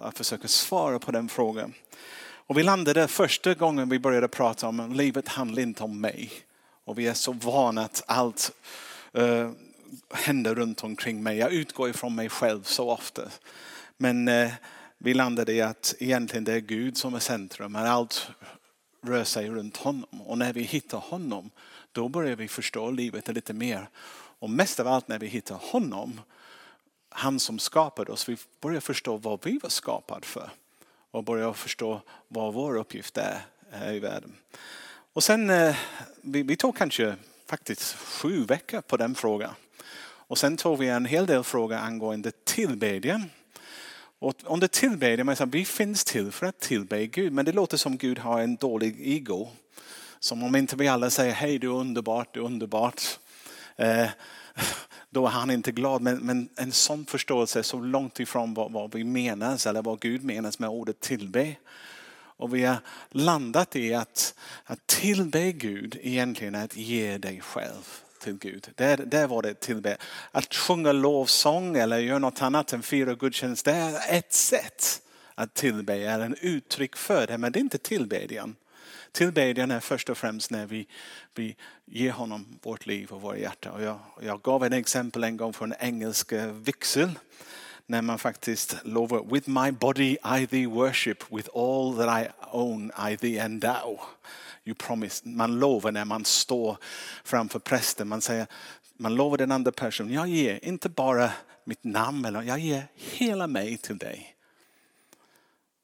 att försöka svara på den frågan. Och vi landade första gången vi började prata om att livet handlar inte om mig. Och vi är så vana att allt uh, händer runt omkring mig. Jag utgår ifrån mig själv så ofta. Men uh, vi landade i att egentligen det är Gud som är centrum. Allt rör sig runt honom. Och när vi hittar honom, då börjar vi förstå livet lite mer. Och mest av allt när vi hittar honom, han som skapade oss, vi börjar förstå vad vi var skapade för. Och börjar förstå vad vår uppgift är här i världen. Och sen, eh, vi, vi tog kanske faktiskt sju veckor på den frågan. Och sen tog vi en hel del frågor angående tillbedjan. Och under tillbedjan, vi finns till för att tillbe Gud. Men det låter som Gud har en dålig ego. Som om inte vi alla säger hej du är underbart, du är underbart. Eh, då är han inte glad. Men, men, en sån förståelse är så långt ifrån vad, vad vi menas eller vad Gud menas med ordet tillbe. Och vi har landat i att, att tillbe Gud egentligen är att ge dig själv till Gud. Det, det var det tillbe. Att sjunga lovsång eller göra något annat än fira gudstjänst, det är ett sätt att tillbe, är en uttryck för det, men det är inte tillbedjan. Tillbedjan är först och främst när vi, vi ger honom vårt liv och vårt hjärta. Och jag, jag gav ett exempel en gång från engelsk eh, vixel när man faktiskt lovar With my body I thee worship, with all that I own I thee endow. You promise. Man lovar när man står framför prästen. Man säger, man lovar den andra personen, jag ger inte bara mitt namn, eller jag ger hela mig till dig.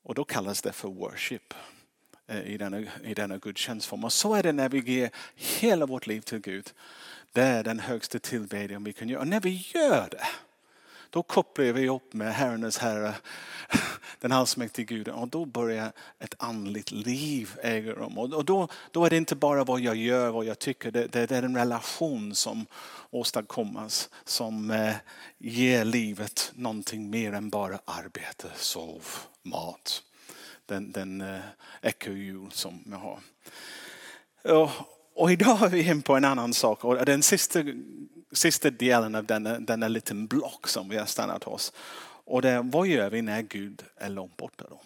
Och då kallas det för worship Eh, i denna, i denna gudstjänstform. Och så är det när vi ger hela vårt liv till Gud. Det är den högsta tillbedjan vi kan göra. Och när vi gör det, då kopplar vi upp med Herrens Herre, den allsmäktige Guden och då börjar ett andligt liv äga rum. Och då, då är det inte bara vad jag gör, vad jag tycker, det, det, det är en relation som åstadkommas som eh, ger livet någonting mer än bara arbete, sov, mat. Den, den eh, ekorrhjul som jag har. Och, och idag är vi in på en annan sak och den sista sista delen av denna, denna liten block som vi har stannat hos. Och det är, vad gör vi när Gud är långt borta då?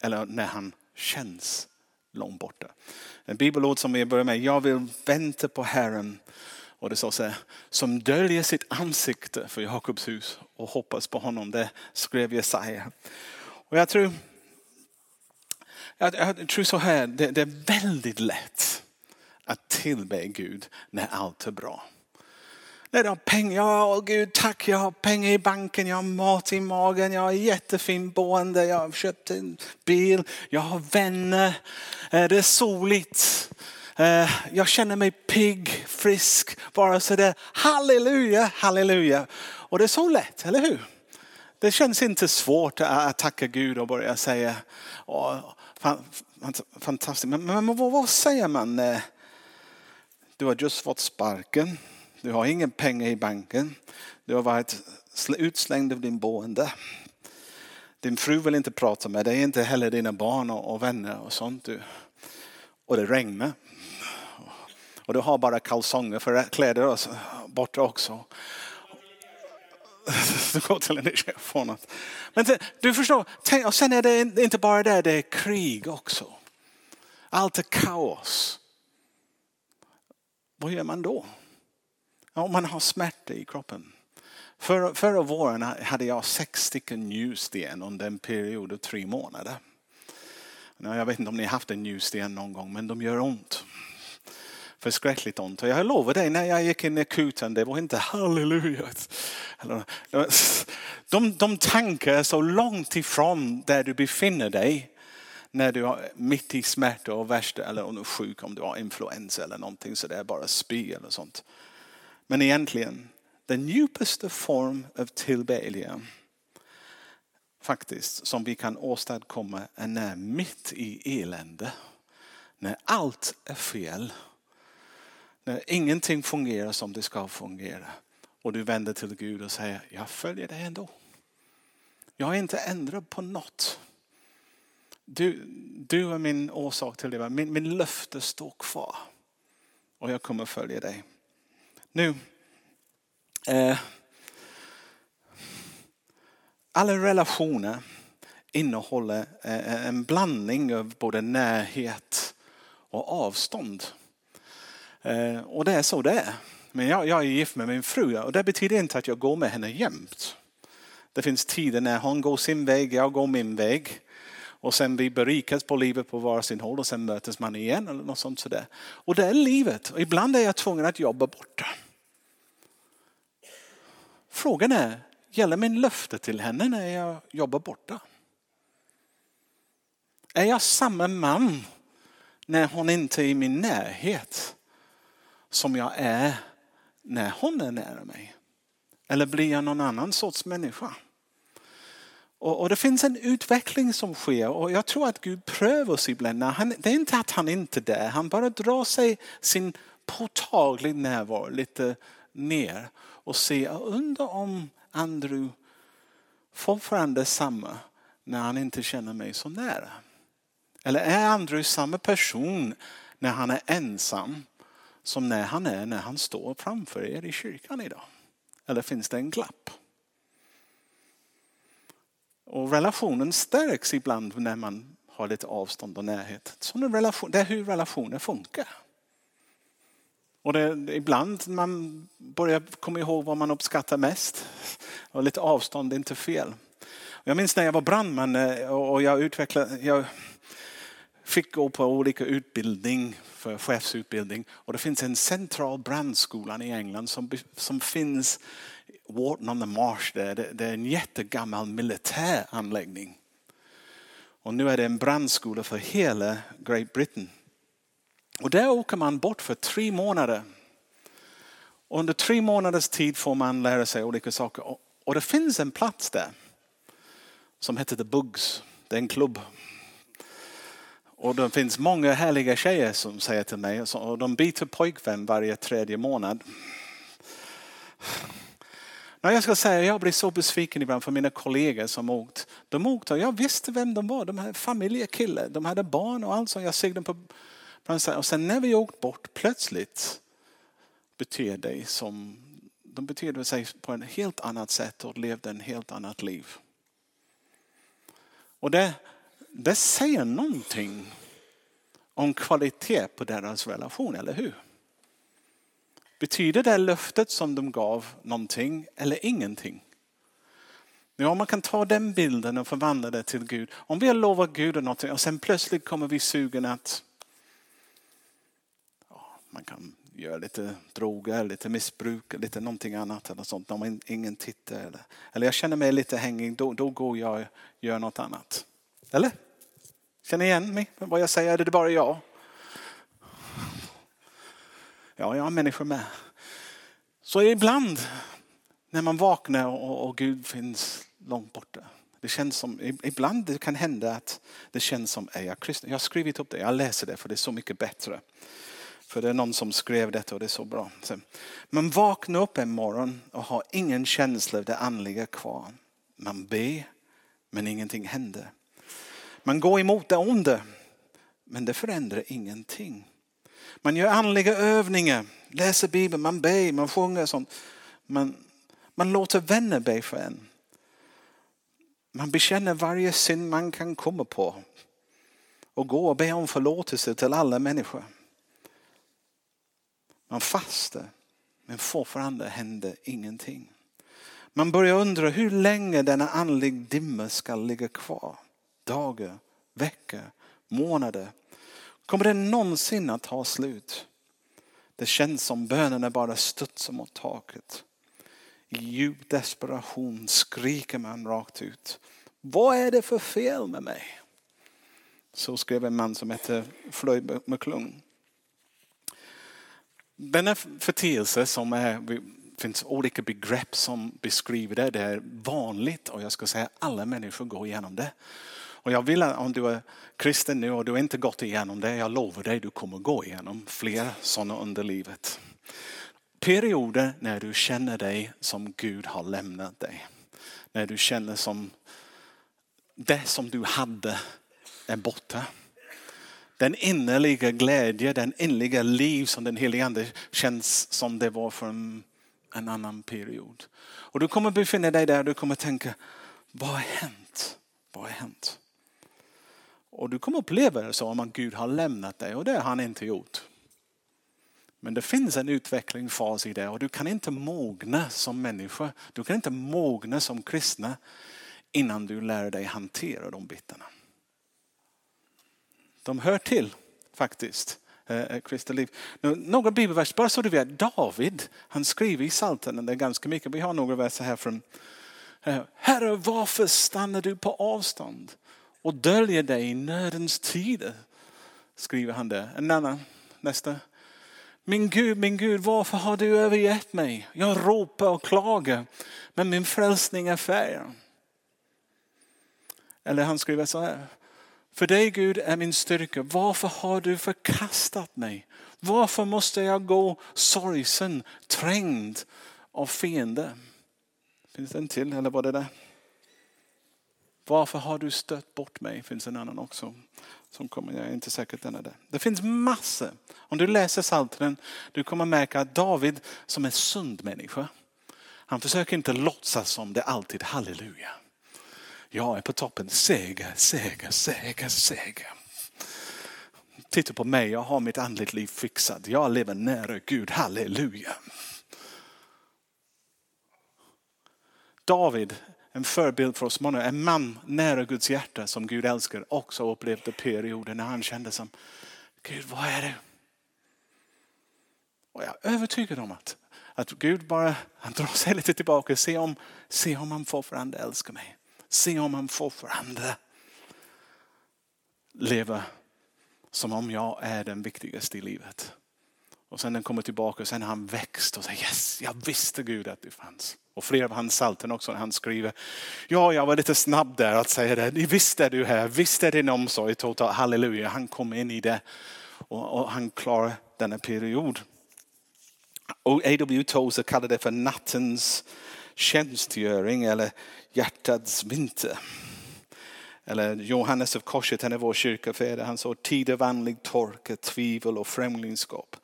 Eller när han känns långt borta. En bibelord som vi börjar med, jag vill vänta på Herren. Och det står så här, som döljer sitt ansikte för Jakobs hus och hoppas på honom. Det skrev Jesaja. Och jag tror, jag, jag tror så här, det, det är väldigt lätt att tillbe Gud när allt är bra. När du har pengar, ja Gud tack jag har pengar i banken, jag har mat i magen, jag har jättefin boende, jag har köpt en bil, jag har vänner, eh, det är soligt. Eh, jag känner mig pigg, frisk, bara sådär. Halleluja, halleluja. Och det är så lätt, eller hur? Det känns inte svårt att tacka Gud och börja säga fantastiskt. Men, men vad, säger man? Eh, du har just fått sparken. Du har ingen pengar i banken. Du har varit utslängd av din boende. Din fru vill inte prata med dig, inte heller dina barn och vänner och sånt. Och det regnar. Och du har bara kalsonger för kläder borta också. Du går till en får något. Men du förstår, och sen är det inte bara det, det är krig också. Allt är kaos. Vad gör man då? Om man har smärta i kroppen. För, förra våren hade jag sex stycken njursten under en period av tre månader. Jag vet inte om ni har haft en njursten någon gång men de gör ont. Förskräckligt ont. Och jag lovar dig, när jag gick in i akuten, det var inte halleluja. De, de tankar så långt ifrån där du befinner dig när du är mitt i smärta och värsta, eller om du är sjuk, om du har influensa eller någonting så det är bara spy eller sånt. Men egentligen, den djupaste form av tillbedjan faktiskt som vi kan åstadkomma är när mitt i elände, när allt är fel, när ingenting fungerar som det ska fungera och du vänder till Gud och säger jag följer dig ändå. Jag har inte ändrat på något. Du, du är min orsak till det. Min, min löfte står kvar och jag kommer följa dig. Nu, eh, alla relationer innehåller eh, en blandning av både närhet och avstånd. Eh, och det är så det är. Men jag, jag är gift med min fru och det betyder inte att jag går med henne jämt. Det finns tider när hon går sin väg, jag går min väg. Och sen vi berikas på livet på varsin håll och sen mötes man igen eller något sånt sådär. Och det är livet. Och ibland är jag tvungen att jobba borta. Frågan är, gäller min löfte till henne när jag jobbar borta? Är jag samma man när hon inte är i min närhet som jag är när hon är nära mig? Eller blir jag någon annan sorts människa? Och, och, det finns en utveckling som sker och jag tror att Gud prövar oss ibland. Han, det är inte att han inte är där, han bara drar sig sin påtaglig närvaro lite ner och ser, jag undrar om Andrew fortfarande är samma när han inte känner mig så nära. Eller är Andrew samma person när han är ensam som när han är när han står framför er i kyrkan idag? Eller finns det en glapp? Och relationen stärks ibland när man har lite avstånd och närhet. Sån relation, det är hur relationer funkar. Och det, ibland man börjar komma ihåg vad man uppskattar mest. Och lite avstånd är inte fel. Jag minns när jag var brandman eh, och jag, utvecklade, jag fick gå på olika utbildning för chefsutbildning. Och det finns en central brandskola i England som, som finns Wharton on the Marsh. Där. Det, det är en jättegammal militär anläggning. Och nu är det en brandskola för hela Great Britain. Och där åker man bort för tre månader. Och under tre månaders tid får man lära sig olika saker. Och det finns en plats där som heter The Bugs. Det är en klubb. Och det finns många härliga tjejer som säger till mig och de byter pojkvän varje tredje månad. Nej, jag ska säga, jag blir så besviken ibland för mina kollegor som åkt. De åkte och jag visste vem de var. De här familjekillar, de hade barn och allt sånt. Jag såg dem på och sen när vi åkt bort plötsligt beter de som de betedde sig på ett helt annat sätt och levde ett helt annat liv. Och det, det säger någonting om kvalitet på deras relation, eller hur? Betyder det löftet som de gav någonting eller ingenting? Ja, man kan ta den bilden och förvandla det till Gud. Om vi har lovat Gud någonting och sen plötsligt kommer vi sugen att man kan göra lite droger, lite missbruk, lite någonting annat eller sånt. Om ingen tittar eller, eller jag känner mig lite hängig, då, då går jag och gör något annat. Eller? Känner igen mig? Vad jag säger, är det bara jag? Ja, jag har människor med. Så ibland när man vaknar och, och Gud finns långt borta. Det känns som, ibland det kan hända att det känns som, är jag kristen? Jag har skrivit upp det, jag läser det för det är så mycket bättre. För det är någon som skrev detta och det är så bra. Man vaknar upp en morgon och har ingen känsla av det andliga kvar. Man ber men ingenting händer. Man går emot det onda men det förändrar ingenting. Man gör andliga övningar, läser Bibeln, man ber, man sjunger sånt. Man, man låter vänner be för en. Man bekänner varje synd man kan komma på och går och ber om förlåtelse till alla människor. Man fastar men fortfarande händer ingenting. Man börjar undra hur länge denna andlig dimma ska ligga kvar. Dagar, veckor, månader. Kommer det någonsin att ta slut? Det känns som bönerna bara studsar mot taket. I djup desperation skriker man rakt ut. Vad är det för fel med mig? Så skrev en man som hette Floyd McClung. Denna förteelse som är, finns olika begrepp som beskriver det. Det är vanligt och jag ska säga alla människor går igenom det. Och jag vill att om du är kristen nu och du inte gått igenom det, jag lovar dig du kommer gå igenom fler sådana under livet. Perioder när du känner dig som Gud har lämnat dig. När du känner som det som du hade är borta. Den innerliga glädje, den innerliga liv som den helige ande känns som det var för en, en annan period. Och du kommer befinna dig där och du kommer tänka, vad har hänt? Vad har hänt? Och du kommer uppleva det som att Gud har lämnat dig och det har han inte gjort. Men det finns en utvecklingsfas i det och du kan inte mogna som människa. Du kan inte mogna som kristna innan du lär dig hantera de bitarna. De hör till faktiskt. Eh, eh, kristna liv. Några bibelverser, bara så du vet. David, han skriver i Psaltaren, det är ganska mycket. Vi har några verser här från eh, Herre, varför stannar du på avstånd och döljer dig i nödens tider? Skriver han där. En annan, nästa. Min Gud, min Gud, varför har du övergett mig? Jag ropar och klagar, men min frälsning är färgen. Eller han skriver så här. För dig Gud är min styrka. Varför har du förkastat mig? Varför måste jag gå sorgsen, trängd av fiende? Finns det en till eller var det där? Varför har du stött bort mig? Finns en annan också. Som kommer, jag är inte säker den är det. Det finns massor. Om du läser Psaltaren, du kommer märka att David som är sund människa, han försöker inte låtsas som det alltid halleluja. Jag är på toppen, seger, seger, seger, seger. Titta på mig, jag har mitt andligt liv fixat. Jag lever nära Gud, halleluja. David, en förebild för oss många, en man nära Guds hjärta som Gud älskar, också upplevde perioder när han kände som, Gud vad är det? Och jag är övertygad om att, att Gud bara han drar sig lite tillbaka, se om, se om han fortfarande älskar mig. Se om han fortfarande lever som om jag är den viktigaste i livet. Och sen den kommer tillbaka och sen har han växt och säger yes, jag visste Gud att du fanns. Och flera av hans salten också när han skriver, ja jag var lite snabb där att säga det, visst är du här, visst är din omsorg total, halleluja. Han kom in i det och, och han klarar denna period. Och A.W. Tozer kallar det för nattens tjänstgöring eller hjärtats vinter. Eller Johannes av Korset, han är vår kyrkofäder, han sa tid av andlig torka, tvivel och främlingskap.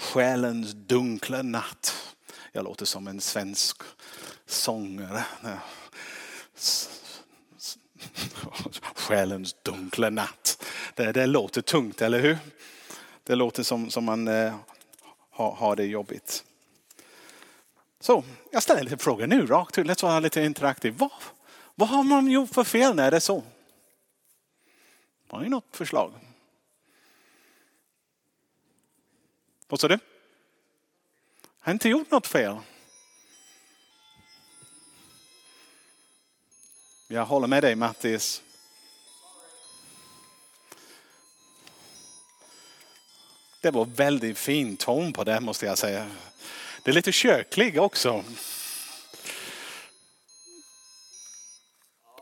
Själens dunkla natt. Jag låter som en svensk sångare. Själens dunkla natt. Det, det låter tungt, eller hur? Det låter som, som man eh, har, har det jobbigt. Så jag ställer lite frågor nu rakt ut. Låt vara lite interaktiv. Vad, vad har man gjort för fel när det är så? Har ni något förslag? Vad sa du? Har inte gjort något fel. Jag håller med dig Mattis. Det var väldigt fin ton på det måste jag säga. Det är lite köklig också.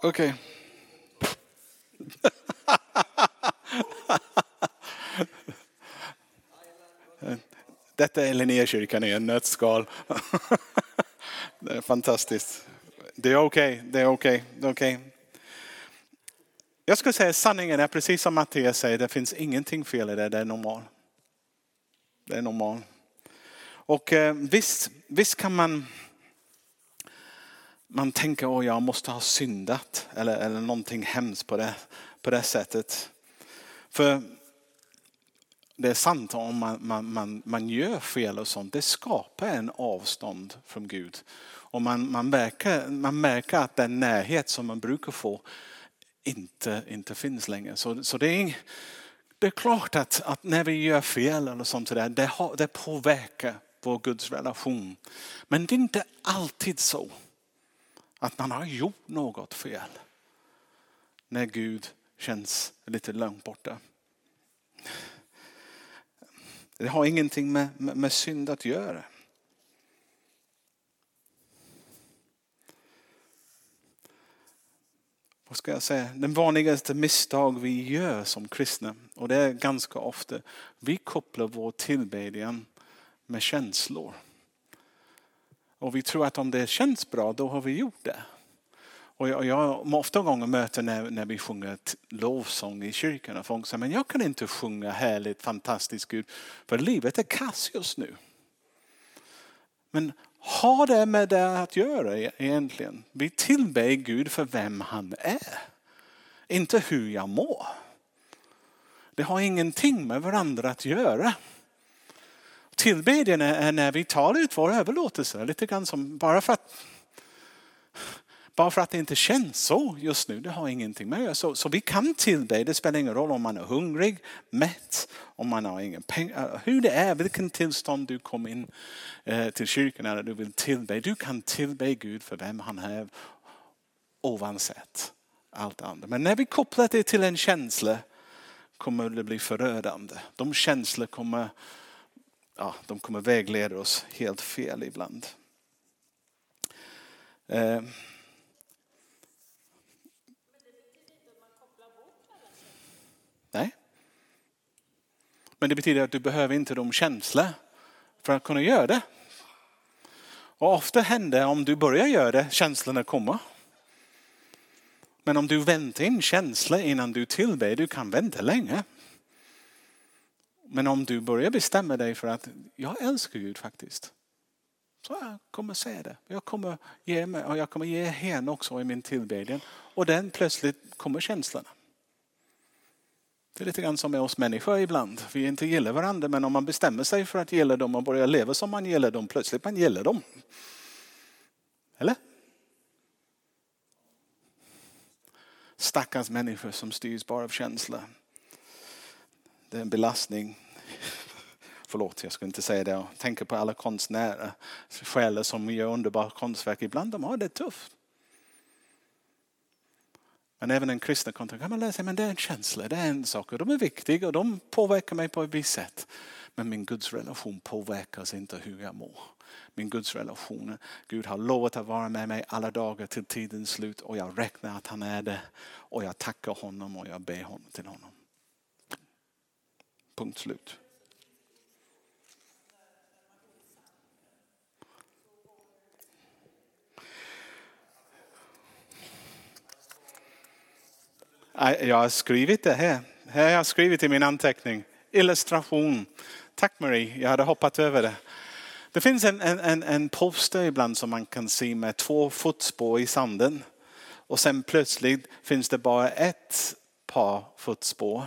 Okej. Okay. Detta är Linnékyrkan i en nötskal. Det är fantastiskt. Det är okej, okay, det är okej, okay, okay. Jag skulle säga sanningen är precis som Mattias säger, det finns ingenting fel i det, det är normalt. Det är normalt. Och eh, visst, visst kan man, man tänka att jag måste ha syndat eller, eller någonting hemskt på det, på det sättet. För det är sant om man, man, man, man gör fel och sånt, det skapar en avstånd från Gud. Och man, man, märker, man märker att den närhet som man brukar få inte, inte finns längre. Så, så det, är, det är klart att, att när vi gör fel eller sånt där, det, har, det påverkar vår Guds relation. Men det är inte alltid så att man har gjort något fel. När Gud känns lite långt borta. Det har ingenting med, med, med synd att göra. vad ska jag säga, den vanligaste misstag vi gör som kristna, och det är ganska ofta, vi kopplar vår tillbedjan med känslor. Och vi tror att om det känns bra, då har vi gjort det. Och jag, jag ofta gånger möter när, när vi sjunger lovsång i kyrkan och folk säger, men jag kan inte sjunga härligt, fantastiskt Gud, för livet är kass just nu. Men har det med det att göra e-, egentligen? Vi tillber Gud för vem han är. Inte hur jag mår. Det har ingenting med varandra att göra. Tillbedjan är när vi tar ut vår överlåtelse. Lite grann som bara för att bara för att det inte känns så just nu, det har ingenting med det så, så vi kan tillbe, det spelar ingen roll om man är hungrig, mätt, om man har inga pengar, eh, hur det är, vilken tillstånd du kom in eh, till kyrkan eller du vill tillbe. Du kan tillbe Gud för vem han är oavsett allt annat. Men när vi kopplar det till en känsla kommer det bli förödande. De känslor kommer, ja, de kommer vägleda oss helt fel ibland. Eh. Nej. Men det betyder att du behöver inte de känslor för att kunna göra det. Och ofta händer om du börjar göra det, känslorna kommer. Men om du väntar in känslor innan du tillber, du kan vänta länge. Men om du börjar bestämma dig för att jag älskar Gud faktiskt. Så jag kommer säga det. Jag kommer ge mig och jag kommer ge henne också i min tillbedjan. Och den plötsligt kommer känslorna. Det är lite grann som med oss människor ibland. Vi inte gillar varandra men om man bestämmer sig för att gilla dem och börjar leva som man gillar dem, plötsligt man gillar dem. Eller? Stackars människor som styrs bara av känslor. Det är en belastning. Förlåt, jag skulle inte säga det. Jag tänker på alla konstnärer, själar som gör underbara konstverk. Ibland de har det tufft. Men även en kristen kontext kan man läsa men det är en känsla, det är en sak och de är viktiga och de påverkar mig på ett visst sätt. Men min Guds relation påverkas inte hur jag mår. Min Guds relation, Gud har lovat att vara med mig alla dagar till tidens slut och jag räknar att han är det. Och jag tackar honom och jag ber honom till honom. Punkt slut. Jag har skrivit det här. Här har jag skrivit i min anteckning. Illustration. Tack Marie, jag hade hoppat över det. Det finns en, en, en poster ibland som man kan se med två fotspår i sanden. Och sen plötsligt finns det bara ett par fotspår.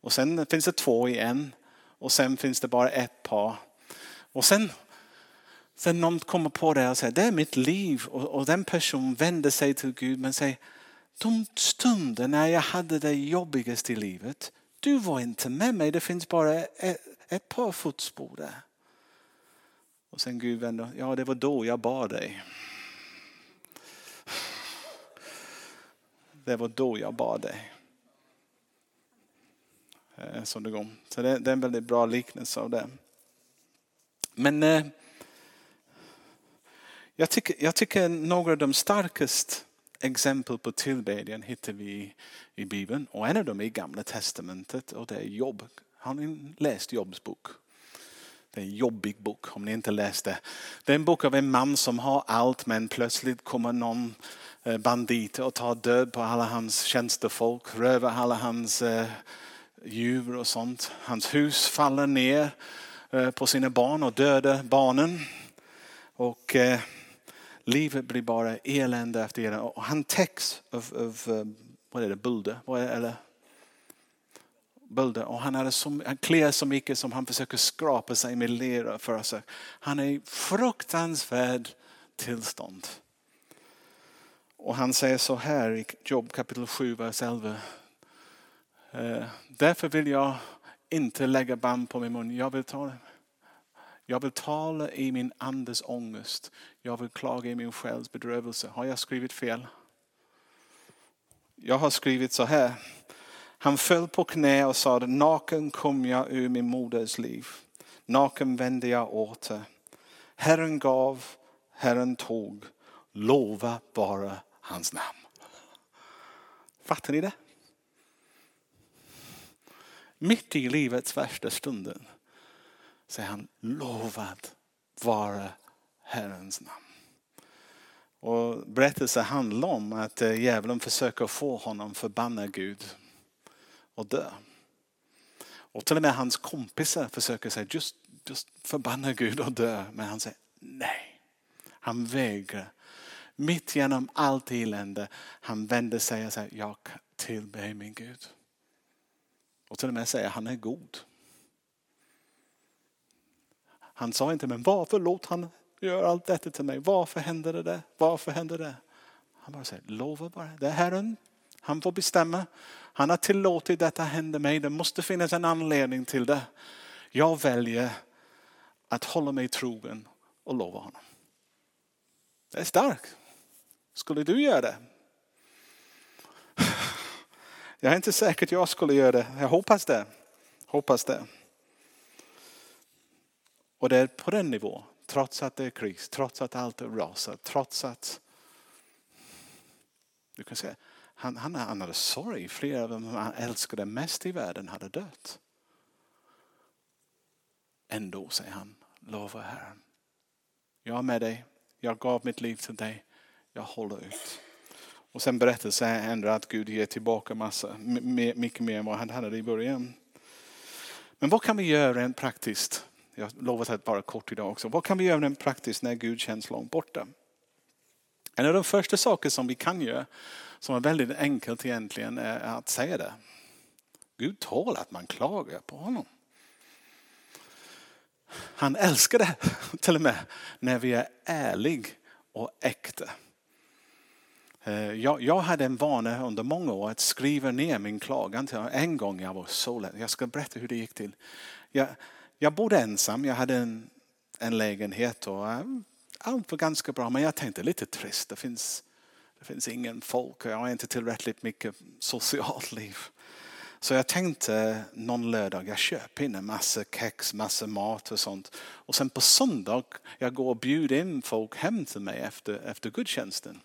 Och sen finns det två i en. Och sen finns det bara ett par. Och sen, sen någon kommer på det och säger det är mitt liv. Och, och den personen vänder sig till Gud men säger de stunder när jag hade det jobbigast i livet, du var inte med mig. Det finns bara ett, ett par fotspår där. Och sen Gud vänder, ja det var då jag bad dig. Det var då jag bad dig. Eh, Så det går. Så det, det är en väldigt bra liknelse av det. Men eh, jag, tycker, jag tycker några av de starkaste exempel på tillbedjan hittar vi i Bibeln. Och en av dem är Gamla Testamentet och det är Jobb. Har ni läst Jobs bok? Det är en jobbig bok om ni inte läst det. Det är en bok av en man som har allt men plötsligt kommer någon eh, bandit och tar död på alla hans tjänstefolk, rövar alla hans eh, djur och sånt. Hans hus faller ner eh, på sina barn och dödar barnen. Och livet blir bara elände efter elände. Och han täcks av, av eh, vad är det, bulder? Eller bölder och han, hade så, han klär så mycket som han försöker skrapa sig med lera för sig. Han är i fruktansvärd tillstånd. Och han säger så här i Jobb kapitel 7, vers 11. Eh, Därför vill jag inte lägga band på min mun. Jag vill ta det jag vill tala i min andes ångest. Jag vill klaga i min själs bedrövelse. Har jag skrivit fel? Jag har skrivit så här. Han föll på knä och sade, naken kom jag ur min moders liv. Naken vände jag åter. Herren gav, Herren tog. Lova bara hans namn. Fattar ni det? Mitt i livets värsta stunden säger han lovad vara Herrens namn. Och berättelsen handlar om att eh, djävulen försöker få honom förbanna Gud och dö. Och till och med hans kompisar försöker säga just, just förbanna Gud och dö. Men han säger nej. Han vägrar. Mitt genom allt elände, han vänder sig och säger jag tillber min Gud. Och till och med säger, han är god. Han sa inte, men varför låt han göra allt detta till mig? Varför händer det där? Varför händer det? Han bara säger, lova bara. Det är Herren. Han får bestämma. Han har tillåtit detta hända mig. Det måste finnas en anledning till det. Jag väljer att hålla mig trogen och lova honom. Det är starkt. Skulle du göra det? Jag är inte säker att jag skulle göra det. Jag hoppas det. Hoppas det. Och det är på den nivån, trots att det är kris, trots att allt är rasar, trots att du kan säga, han, han, han hade sorg. Flera av dem han älskade mest i världen hade dött. Ändå säger han, lova Herren. Jag är med dig. Jag gav mitt liv till dig. Jag håller ut. Och sen berättelsen ändrar att Gud ger tillbaka massa, mycket mer än vad han hade i början. Men vad kan vi göra rent praktiskt? Jag lovar att vara kort idag också. Vad kan vi göra rent praktiskt när Gud känns långt borta? En av de första saker som vi kan göra, som är väldigt enkelt egentligen, är att säga det. Gud tål att man klagar på honom. Han älskar det till och med när vi är ärliga och äkta. Eh, jag, jag, hade en vana under många år att skriva ner min klagan. En gång jag var så lätt. Jag ska berätta hur det gick till. Jag, jag bodde ensam. Jag hade en, en lägenhet och eh, allt var ganska bra. Men jag tänkte lite trist. Det finns, det finns ingen folk och jag har inte tillräckligt mycket socialt liv. Så jag tänkte någon lördag, jag köper in en massa kex, massa mat och sånt. Och sen på söndag, jag går och bjuder in folk hem till mig efter, efter gudstjänsten.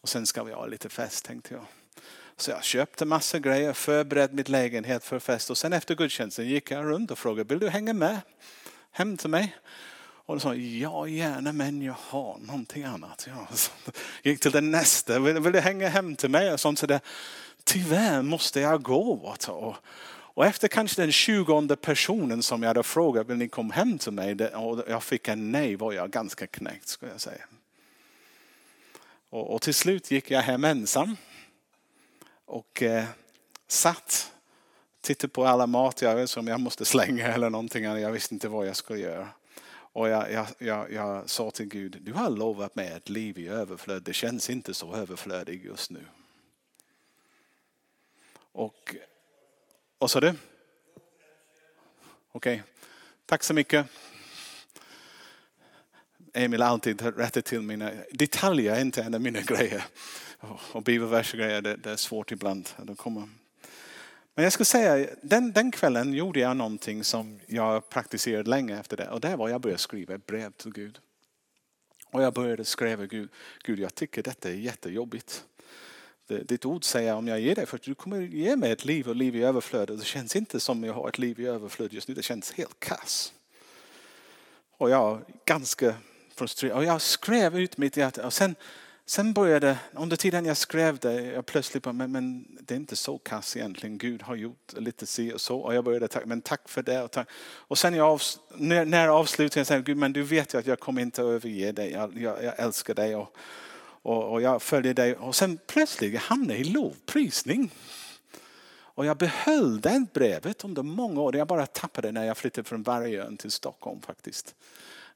Och sen ska vi ha lite fest tänkte jag. Så jag köpte massa grejer, förberedde mitt lägenhet för fest och sen efter gudstjänsten gick jag runt och frågade, vill du hänga med hem till mig? Och de sa, ja gärna men jag har någonting annat. Ja, gick till den nästa, vill, vill du hänga hem till mig? Och sånt, så där. Tyvärr måste jag gå. Och, och efter kanske den tjugonde personen som jag hade frågat, vill ni komma hem till mig? Och jag fick en nej var jag ganska knäckt skulle jag säga. Och, och till slut gick jag hem ensam. Och eh, satt, tittade på alla mat jag, som jag måste slänga eller någonting. Jag visste inte vad jag skulle göra. Och jag, jag, jag, jag sa till Gud, du har lovat mig ett liv i överflöd. Det känns inte så överflödigt just nu. Och vad sa du? Okej, okay. tack så mycket. Emil har alltid rättat till mina detaljer, inte en av mina grejer. Och bibelverser grejer, det, det, är svårt ibland. De kommer. Men jag skulle säga, den, den kvällen gjorde jag någonting som jag praktiserade länge efter det. Och det var jag började skriva ett brev till Gud. Och jag började skriva Gud, Gud jag tycker detta är jättejobbigt. Ditt ord säger om jag ger dig, för du kommer ge mig ett liv och liv i överflöd. Det känns inte som jag har ett liv i överflöd just nu, det känns helt kass. Och jag är ganska frustrerad. Och jag skrev ut mitt hjärta. Och sen, sen började, under tiden jag skrev det, jag plötsligt bara, men, men det är inte så kass egentligen. Gud har gjort lite si och så. Och jag började tacka, men tack för det. Och, tack. och sen jag när, när avslutningen jag säger Gud, men du vet ju att jag kommer inte överge dig. Jag, jag, jag älskar dig. Och, och, och jag följer dig och sen plötsligt hamnade jag i lovprisning. Och jag behöll det brevet under många år. Jag bara tappade när jag flyttade från Vargön till Stockholm faktiskt.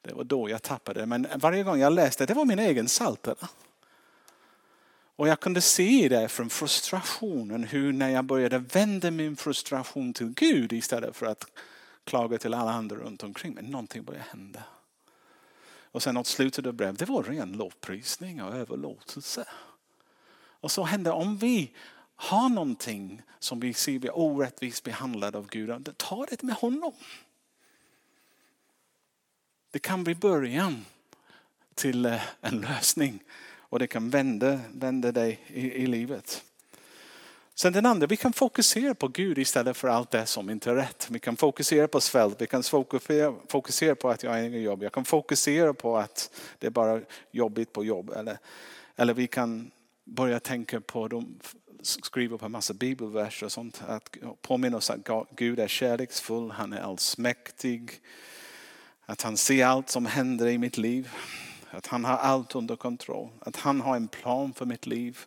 Det var då jag tappade Men varje gång jag läste, det var min egen saltare. Och jag kunde se det från frustrationen hur när jag började vända min frustration till Gud istället för att klaga till alla andra runt omkring mig. Någonting började hända. Och sen åt slutet av brevet, det var ren lovprisning och överlåtelse. Och så händer om vi har någonting som vi ser vi orättvist behandlade av Gud, ta det med honom. Det kan bli början till eh, en lösning och det kan vända, vända dig i, i livet. Sen den andra, vi kan fokusera på Gud istället för allt det som inte är rätt. Vi kan fokusera på svält, vi kan fokusera på att jag har inget jobb. Jag kan fokusera på att det är bara jobbigt på jobb. Eller, eller vi kan börja tänka på, de skriver på en massa bibelverser och sånt. Att påminna oss att Gud är kärleksfull, han är allsmäktig. Att han ser allt som händer i mitt liv. Att han har allt under kontroll. Att han har en plan för mitt liv.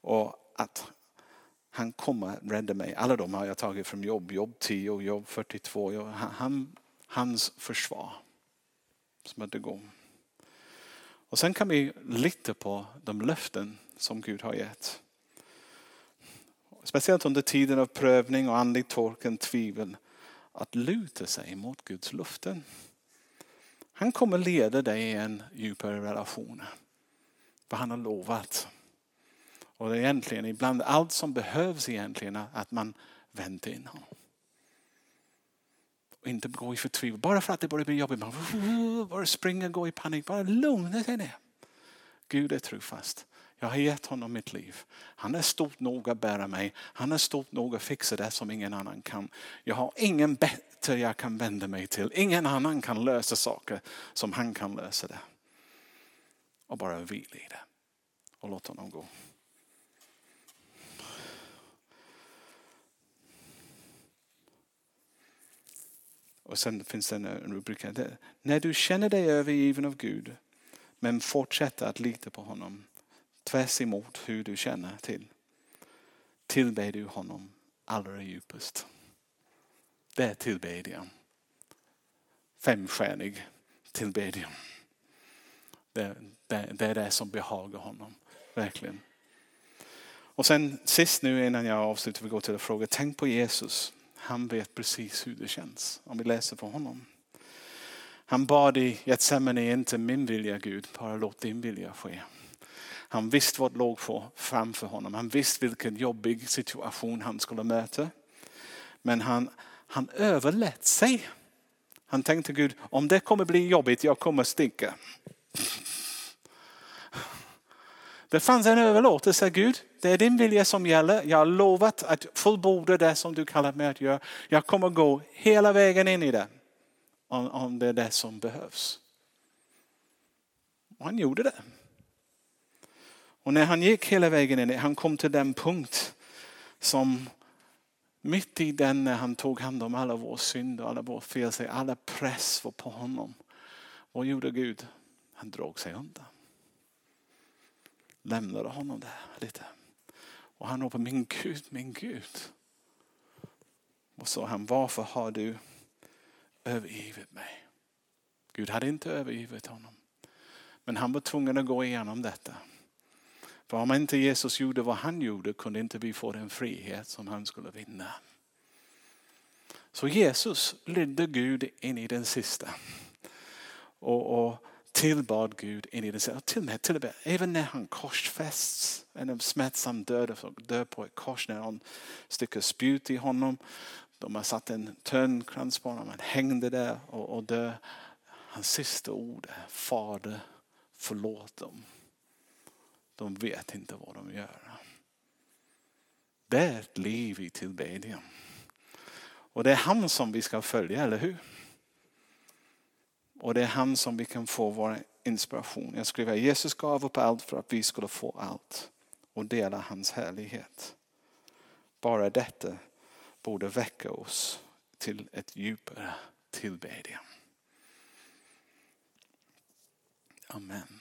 Och att Han kommer att rädda mig. Alla de har jag tagit från jobb. Jobb 10 och jobb 42. Han, hans försvar. Som att det går. Och sen kan vi lita på de löften som Gud har gett. Speciellt under tiden av prövning och andlig torkan, tvivel. Att luta sig mot Guds löften. Han kommer leda dig i en djupare relation. Vad han har lovat. Och det är egentligen ibland allt som behövs egentligen att man väntar in honom. Och inte gå i förtvivlan. Bara för att det börjar bli jobbigt. Man bara springa gå i panik. Bara lugna sig ner. Gud är trofast. Jag har gett honom mitt liv. Han är stort nog att bära mig. Han är stort nog att fixa det som ingen annan kan. Jag har ingen bättre jag kan vända mig till. Ingen annan kan lösa saker som han kan lösa det. Och bara vila i det. Och låt honom gå. Och sen finns det en rubrik här. När du känner dig övergiven av Gud men fortsätter att lita på honom tvärs emot hur du känner till tillber du honom allra djupast. Det är tillbedjan. Femstjärnig tillbedjan. Det, det, det är det som behagar honom. Verkligen. Och sen sist nu innan jag avslutar, vi går till fråga. Tänk på Jesus. Han vet precis hur det känns. Om vi läser för honom. Han bad i Getsemane, inte min vilja Gud, bara låt din vilja ske. Han visste vad låg framför honom. Han visste vilken jobbig situation han skulle möta. Men han, han överlät sig. Han tänkte Gud, om det kommer bli jobbigt, jag kommer sticka. Det fanns en överlåtelse, Gud. Det är din vilja som gäller. Jag har lovat att fullborda det som du kallar mig att göra. Jag kommer gå hela vägen in i det. Om, om det är det som behövs. Och han gjorde det. Och när han gick hela vägen in, han kom till den punkt som mitt i den när han tog hand om alla våra synder, alla våra fel, alla press var på honom. Vad gjorde Gud? Han drog sig undan. Lämnade honom där lite. Och han ropade, min Gud, min Gud. Och sa han, varför har du övergivit mig? Gud hade inte övergivit honom. Men han var tvungen att gå igenom detta. För om inte Jesus gjorde vad han gjorde kunde inte vi få den frihet som han skulle vinna. Så Jesus ledde Gud in i den sista. Och, och tillbad Gud in i den sista. Till och med, till och med även när han korsfästs, en smärtsam död, dör på ett kors, när han sticker spjut i honom. De har satt en törnkrans på honom, han hängde där och, och dör. Hans sista ord är Fader förlåt dem. De vet inte vad de gör. Det är ett liv i tillbedjan. Och det är han som vi ska följa, eller hur? Och det är han som vi kan få vår inspiration. Jag skriver Jesus gav upp allt för att vi skulle få allt och dela hans härlighet. Bara detta borde väcka oss till ett djupare tillbedjan. Amen.